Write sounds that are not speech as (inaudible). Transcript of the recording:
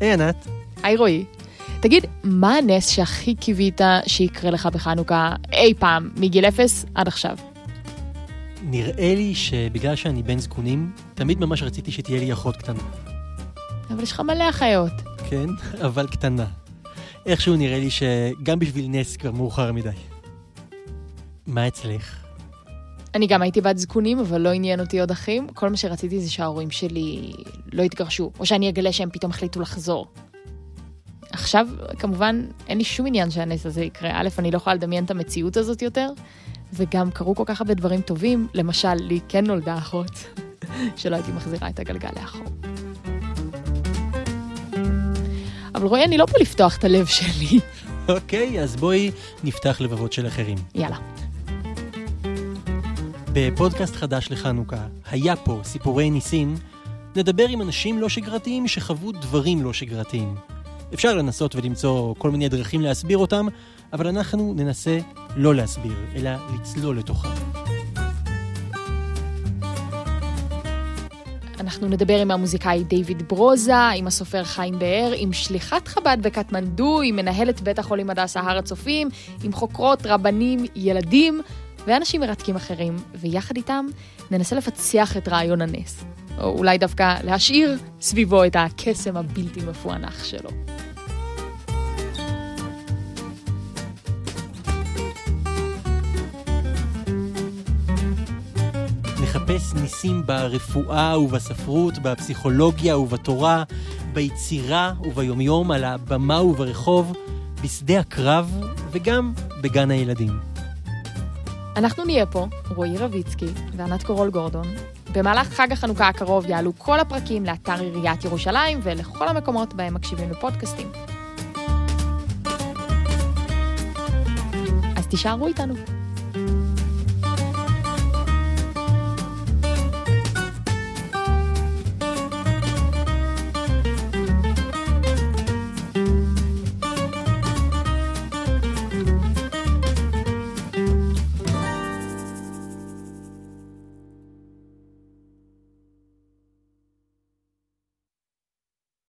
היי ענת. היי רועי. תגיד, מה הנס שהכי קיווית שיקרה לך בחנוכה אי פעם, מגיל אפס עד עכשיו? נראה לי שבגלל שאני בן זקונים, תמיד ממש רציתי שתהיה לי אחות קטנה. אבל יש לך מלא אחיות. כן, (laughs) אבל קטנה. איכשהו נראה לי שגם בשביל נס כבר מאוחר מדי. מה אצלך? אני גם הייתי בת זקונים, אבל לא עניין אותי עוד אחים. כל מה שרציתי זה שההורים שלי לא יתגרשו, או שאני אגלה שהם פתאום החליטו לחזור. עכשיו, כמובן, אין לי שום עניין שהנס הזה יקרה. א', אני לא יכולה לדמיין את המציאות הזאת יותר, וגם קרו כל כך הרבה דברים טובים. למשל, לי כן נולדה אחות, (laughs) שלא הייתי מחזירה את הגלגל לאחור. אבל רועי, אני לא פה לפתוח את הלב שלי. אוקיי, אז בואי נפתח לבבות של אחרים. יאללה. בפודקאסט חדש לחנוכה, היה פה סיפורי ניסים, נדבר עם אנשים לא שגרתיים שחוו דברים לא שגרתיים. אפשר לנסות ולמצוא כל מיני דרכים להסביר אותם, אבל אנחנו ננסה לא להסביר, אלא לצלול לתוכם. אנחנו נדבר עם המוזיקאי דיוויד ברוזה, עם הסופר חיים באר, עם שליחת חב"ד בקטמנדו, עם מנהלת בית החולים הדסה הר הצופים, עם חוקרות, רבנים, ילדים ואנשים מרתקים אחרים, ויחד איתם ננסה לפצח את רעיון הנס. או אולי דווקא להשאיר סביבו את הקסם הבלתי מפוענח שלו. נחפש ניסים ברפואה ובספרות, בפסיכולוגיה ובתורה, ביצירה וביומיום, על הבמה וברחוב, בשדה הקרב וגם בגן הילדים. אנחנו נהיה פה, רועי רביצקי וענת קורול גורדון. במהלך חג החנוכה הקרוב יעלו כל הפרקים לאתר עיריית ירושלים ולכל המקומות בהם מקשיבים לפודקאסטים. אז תישארו איתנו.